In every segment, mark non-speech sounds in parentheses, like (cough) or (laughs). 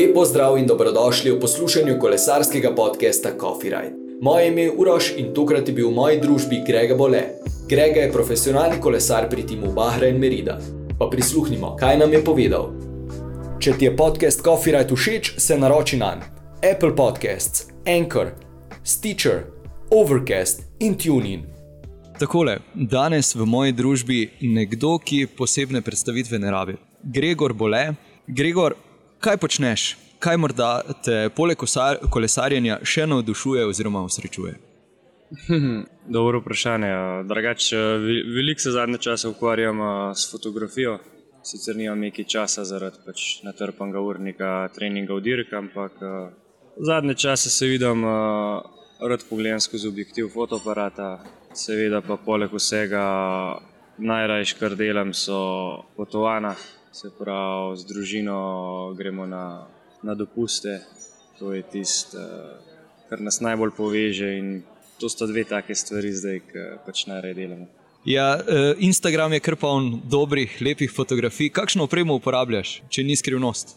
Lepo zdrav in dobrodošli v poslušanju kolesarskega podcasta Coffee Ride. Moje ime je Uroš in tokrat je bil v moji družbi Grega Bole. Grega je profesionalni kolesar pri timu Bahra in Merida. Pa prisluhnimo, kaj nam je povedal. Če ti je podcast Coffee Ride všeč, se naroči na Apple Podcasts, Anchor, Stitcher, Overcast in TuneIn. Takole, danes v moji družbi nekdo, ki posebne predstavitve ne rabi. Gregor Bole. Gregor, kaj počneš? Kaj morda te poleg kolesarjenja še navdušuje oziroma usrečuje? Dobro vprašanje. Drugače, veliko se zadnje čase ukvarjam s fotografijo. Sicer nimam nekaj časa zaradi pač natrpanega urnika, treninga v dirki, ampak zadnje čase se vidim, rad pogledam skozi objektiv fotoaparata. Seveda pa poleg vsega najrajš, kar delam, so potovanja se pravi, z družino gremo na, na dopuste. To je tisto, kar nas najbolj poveže. In to sta dve take stvari, zdaj, ki pač najraje delamo. Ja, e, Instagram je kar poln dobrih, lepih fotografij. Kakšno opremo uporabljaš, če ni skrivnost?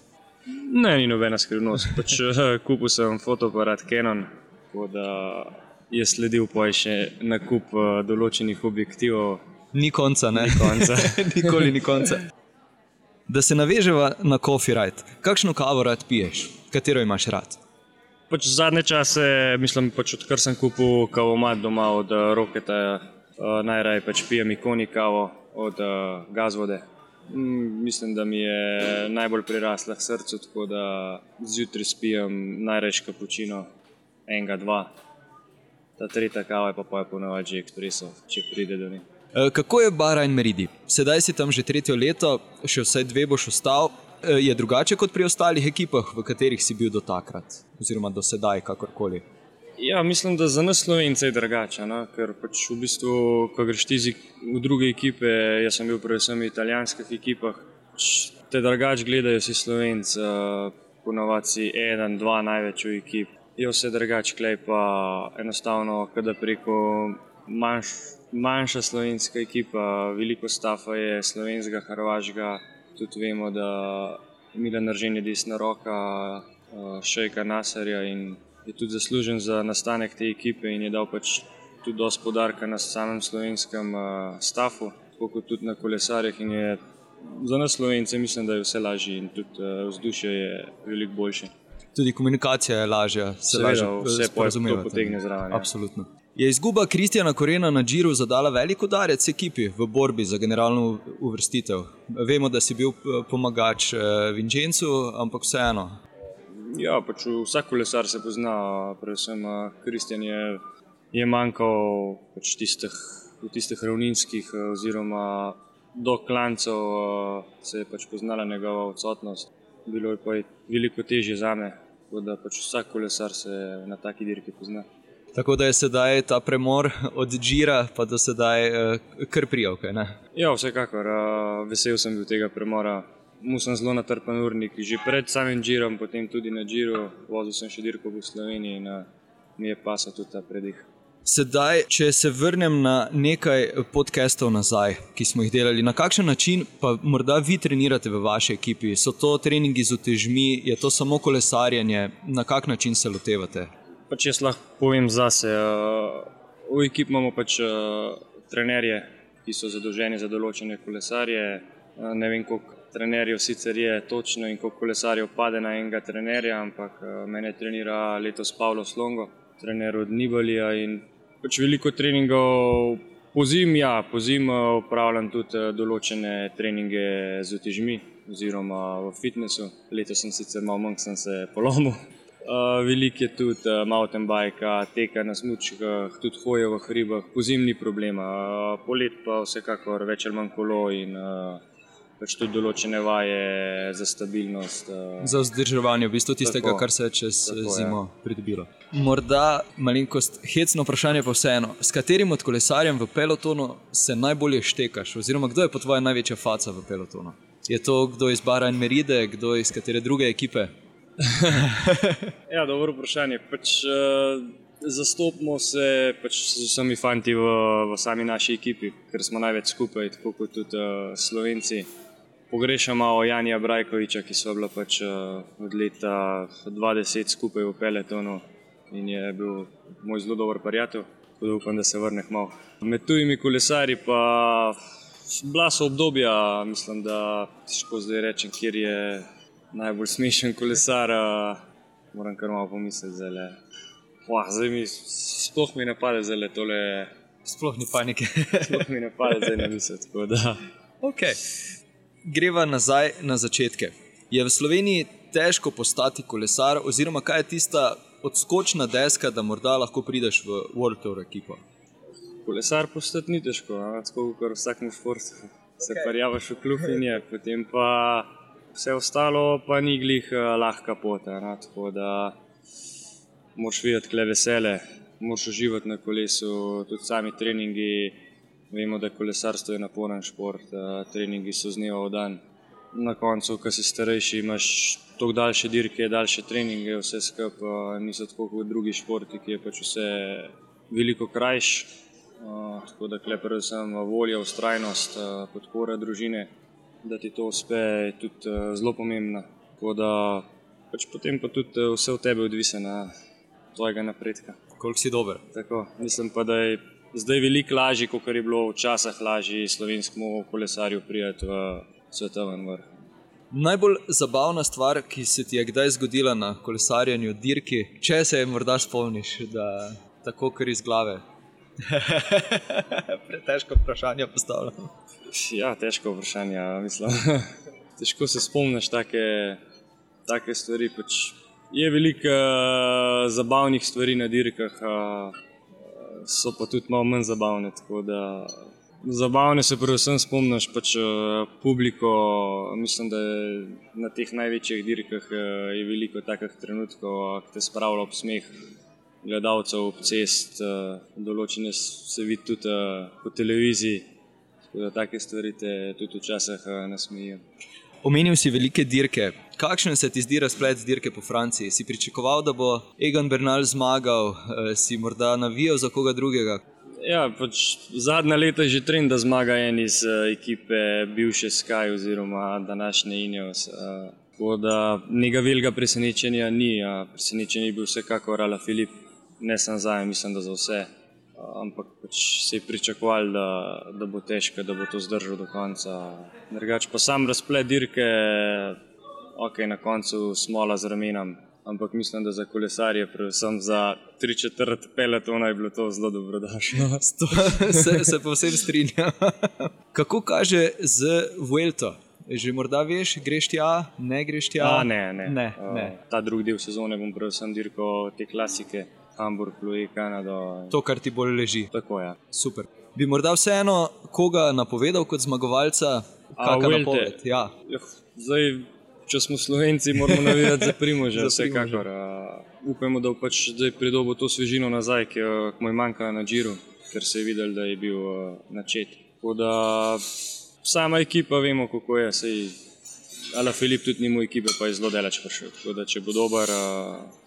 Ne, ni nobena skrivnost. Pač, e, kupil sem fotoaparat Canon, tako da je sledil pa še nakup določenih objektivov. Ni konca, ne? Ni konca. (laughs) Nikoli ni konca. Da se navežemo na coffee ride. Kakšno kavo rad piješ, katero imaš rad? Pač zadnje čase, mislim, pač odkar sem kupil kavomat doma od uh, Roketa, uh, najraje pač pijem ikoni kavo od uh, Gazvode. Mm, mislim, da mi je najbolj prirasla k srcu, tako da zjutraj spijem najraje kapučino, enega, dva. Ta tretja kava je pa pa je ponovadi že ekspresov, če pride do njih. Eh, kako je Bara in Meridi? Sedaj si tam že tretje leto, še vsaj dve boš ostal. Eh, je drugače kot pri ostalih ekipah, v katerih si bil do takrat, oziroma do sedaj, kakorkoli? Ja, mislim, da za nas Slovence je drugače. No? Ker pač v bistvu, ko greš ti v druge ekipe, jaz sem bil predvsem v italijanskih ekipah, pač te drugače gledajo si Slovenci, eh, ponovadi si en, dva največ v ekip. Je vse drugače, klej pa enostavno, kada preko manjših manjša slovenska ekipa, veliko stafa je slovenskega, hrvaškega. Tudi vemo, da je Milan Ržen desna roka uh, Šejka Nasarja in je tudi zaslužen za nastanek te ekipe in je dal pač tudi dosti podarka na samem slovenskem uh, stafu, tako kot tudi na kolesarjih. Za nas slovence mislim, da je vse lažje in tudi uh, vzdušje je veliko boljše. Tudi komunikacija je lažja, se lažje vse potegne zraven. Ja. Absolutno. Je izguba Kristjana Korena na Džiru zadala velik udarec ekipi v borbi za generalno uvrstitev? Vemo, da si bil eh, pomagač eh, Vincencu, ampak vseeno. Ja, pač vsak kolesar se pozna, predvsem eh, Kristjan je, je manjkal pač tistih, v tistih ravninskih, oziroma do klancev se je pač poznala njegova odsotnost. Bilo je pa veliko težje za me, da pač vsak kolesar se na taki dirki pozna. Tako da je sedaj ta premor od Džira pa do sedaj uh, kar prijel. Ja, vsekakor. Uh, vesel sem bil tega premora. Mu sem zelo natrpen urnik, že pred samim Džirom, potem tudi na Džiru. Vozil sem še dirko v Sloveniji in uh, mi je pasal tudi ta predih. Sedaj, če se vrnem na nekaj podcastov nazaj, ki smo jih delali, na kakšen način pa morda vi trenirate v vaši ekipi? So to treningi z utežmi, je to samo kolesarjenje, na kak način se lotevate? Pač jaz lahko povem zase. Eh, v ekipi imamo pač eh, trenerje, ki so zadolženi za določene kolesarje. Eh, ne vem, koliko trenerjev sicer je točno in koliko kolesarjev pade na enega trenerja, ampak mene trenira letos Pavlo Slongo, trener od Nibalija. Pač veliko treningov po zim, ja, po zim upravljam tudi določene treninge z utežmi. Oziroma v fitnessu, letos sem sicer malo manj, sem se polomil, Uh, Veliko je tudi uh, mountain bike, teka na smočkah, tudi hoje v hribih, po zimni problema, uh, polet pa vsekakor več ali manj kolo in uh, pač tudi določene vaje za stabilnost. Uh, za vzdrževanje, v bistvu tistega, tako, kar se je čez tako, zimo ja. pridobilo. Morda malenkost hecno vprašanje, pa vseeno, s katerim od kolesarjem v pelotonu se najbolje štekaš, oziroma kdo je po tvoje največja faca v pelotonu? Je to kdo iz Bara in Meride, kdo iz katere druge ekipe? (laughs) ja, dobro vprašanje. Pač, uh, zastopimo se pač z vsemi fanti v, v sami naši ekipi, ker smo največ skupaj, tako kot tudi uh, Slovenci. pogrešam malo Janja Brajkoviča, ki so bila pač od leta 2010 skupaj v Peletonu in je bil moj zelo dober prijatelj. Tako da upam, da se vrne malo. Med tujimi kolesari pa bila so obdobja, mislim, da težko zdaj rečem, kjer je najbolj smešen kolesar. Moram kar malo pomisliti, zelo. Zdaj mi sploh mi ne pade, zelo tole. Sploh ni panike. sploh mi ne pade, zdaj ne mislim. Okay. Greva nazaj na začetke. Je v Sloveniji težko postati kolesar, oziroma kaj je tista odskočna deska, da morda lahko prideš v World Tour ekipo? Kolesar postati ni težko, tako kot v vsakem športu. Se okay. parjavaš v klub in je, potem pa vse ostalo pa ni glih uh, lahka pot. Tako da moraš videti kle vesele, moraš uživati na kolesu, tudi sami treningi. Vemo, da kolesarstvo je naporen šport, uh, treningi so z dneva v dan. Na koncu, ko si starejši, imaš toliko daljše dirke, daljše treninge, vse skupaj niso tako kot drugi športi, ki je pač vse veliko krajš. Uh, tako da predvsem volja, ustrajnost, podpora družine, da ti to uspe, je tudi uh, zelo pomembna. Tako da pač potem pa tudi uh, vse od tebe odvise na tvojega napredka. Koliko si dober? Tako, mislim pa, da je zdaj veliko lažje, kot je bilo včasih lažje slovenskemu kolesarju prijeti v svetovni vrh. Najbolj zabavna stvar, ki se ti je kdaj zgodila na kolesarjenju, dirki, če se je morda spomniš, da tako kar iz glave. (laughs) Pretežko vprašanje postavljam. Ja, težko vprašanje. Mislim. (laughs) Težko se spomniš take, take stvari. Pač je veliko uh, zabavnih stvari na dirkah, uh, so pa tudi malo manj zabavne. Zabavne se predvsem spomniš pač, uh, publiko. Mislim, da je na teh največjih dirkah uh, je veliko takih trenutkov, ki te spravlja ob smeh. Gledalcev ob cest, uh, določene se vidi tudi uh, po televiziji, tako da take stvari te tudi včasih uh, nasmejijo. Omenil si velike dirke. Kakšen se ti zdi razplet dirke po Franciji? Si pričakoval, da bo Egan Bernal zmagal, si morda navijal za koga drugega? Ja, pač zadnja leta je že trend, da zmaga en iz uh, ekipe bivše Sky oziroma današnje Ineos. Uh, tako da nekega velikega presenečenja ni, uh, presenečenje je bil vsekakor Ala Filip, ne samo za en, mislim, da za vse. Uh, ampak pač se je pričakoval, da, da bo težko, da bo to zdržal do konca. Drugač pa sam razplet dirke, ok, na koncu smola z ramenom ampak mislim, da za kolesarje, predvsem za tri četrt peletona, je bilo to zelo dobrodošlo. No, se, se povsem strinjam. Kako kaže z Vuelto? Že morda veš, greš tja, ne greš tja? A, ne, ne. ne, ne. Uh, ta drugi del sezone bom predvsem dirkal te klasike, Hamburg, Louis, Kanado. To, kar ti bolj leži. Tako je. Ja. Super. Bi morda vseeno koga napovedal kot zmagovalca? Kakšna napoved? Ja. Ja, zdaj, če smo slovenci, moramo navijati za primože. (laughs) Vsekakor. Upamo, da bo pač zdaj pridobil to svežino nazaj, ki mu je manjkalo na Džiru, ker se je videl, da je bil načet. Sama ekipa, vemo, kako je. Sej, Ala Filip tudi ni moj ekipa, pa je zelo daleč prišel. Tako da, če bo dober,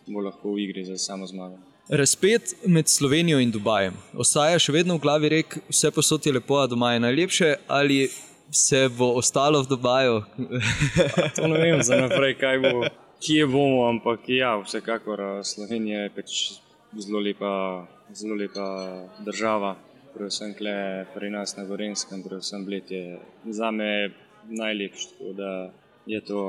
bo lahko v igri za samo zmago. Razpet med Slovenijo in Dubajem. Ostaja še vedno v glavi rek, vse posod je lepo, a doma je najlepše, ali vse bo ostalo v Dubaju. (laughs) to ne vem za naprej, kaj bo, kje bomo, ampak ja, vsekakor Slovenija je pač zelo lepa, zelo lepa država. Predvsem pri nas na Gorenskem, predvsem Bled je za me najlepši, tako da je to,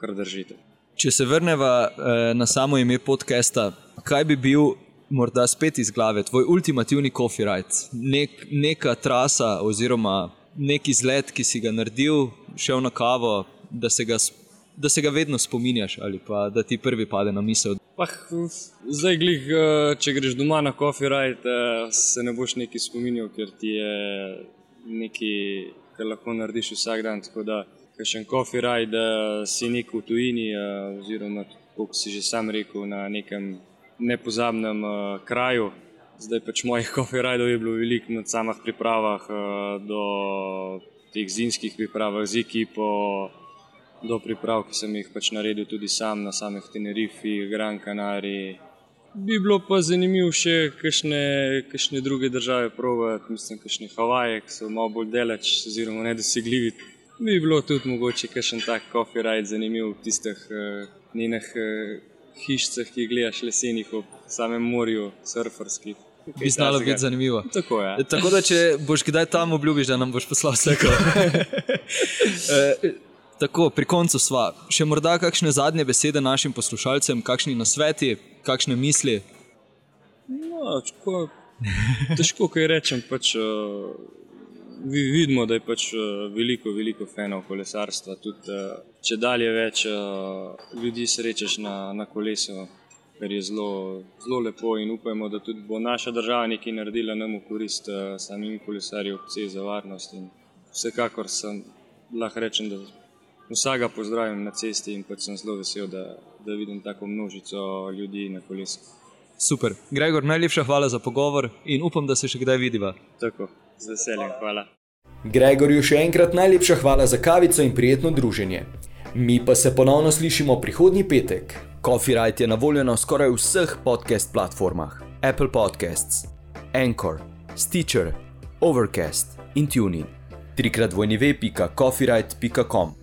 kar držite. Če se vrnemo eh, na samo ime podcasta, kaj bi bil morda spet iz glave, tvoj ultimativni coffee ride, Nek, neka trasa oziroma nek izlet, ki si ga naredil, šel na kavo, da se ga, da se ga vedno spominjaš ali pa da ti prvi pade na misel. Pa, zdaj, glih, eh, če greš doma na coffee ride, eh, se ne boš neki spominjal, ker ti je nekaj, kar lahko narediš vsak dan. Tako da, še en coffee ride, eh, si nek v tujini, oziroma, kot si že sam rekel, na nekem nepozabnem kraju. Zdaj pač mojih (laughs) koferajdov je bilo veliko na samih pripravah, eh, do teh zimskih priprav z ekipo, do priprav, ki sem jih pač naredil tudi sam na samih Tenerifi, Gran Canaria. Bi bilo pa zanimivo še kakšne druge države provati, mislim, kakšne Havaje, ki so malo bolj daleč, oziroma nedosegljivi. Bi bilo tudi mogoče kakšen tak coffee ride zanimiv v tistih uh, njenih uh, hišicah, ki jih gledaš lesenih ob samem morju, surferskih. Bi znalo biti zanimivo. Tako, ja. Tako da, če boš kdaj tam obljubiš, da nam boš poslal vse. (laughs) Tako, pri koncu sva. Še morda kakšne zadnje besede našim poslušalcem, kakšni nasveti, kakšne misli? No, čko, težko kaj rečem. Pač, uh, vidimo, da je pač uh, veliko, veliko fanov kolesarstva. Tudi, uh, če dalje več uh, ljudi srečaš na, na kolesu, kar je zelo, zelo lepo in upajmo, da tudi bo naša država nekaj naredila nam v korist samim kolesarjem, vse za varnost. In vsekakor sem lahko rečem, da vsega pozdravim na cesti in pač sem zelo vesel, da, da vidim tako množico ljudi na kolesu. Super. Gregor, najlepša hvala za pogovor in upam, da se še kdaj vidiva. Tako, z veseljem, hvala. Gregorju še enkrat najlepša hvala za kavico in prijetno druženje. Mi pa se ponovno slišimo prihodnji petek. Coffee Rite je na voljo na skoraj vseh podcast platformah: Apple Podcasts, Anchor, Stitcher, Overcast in Tuning. Trikrat vojni ve.coffeerite.com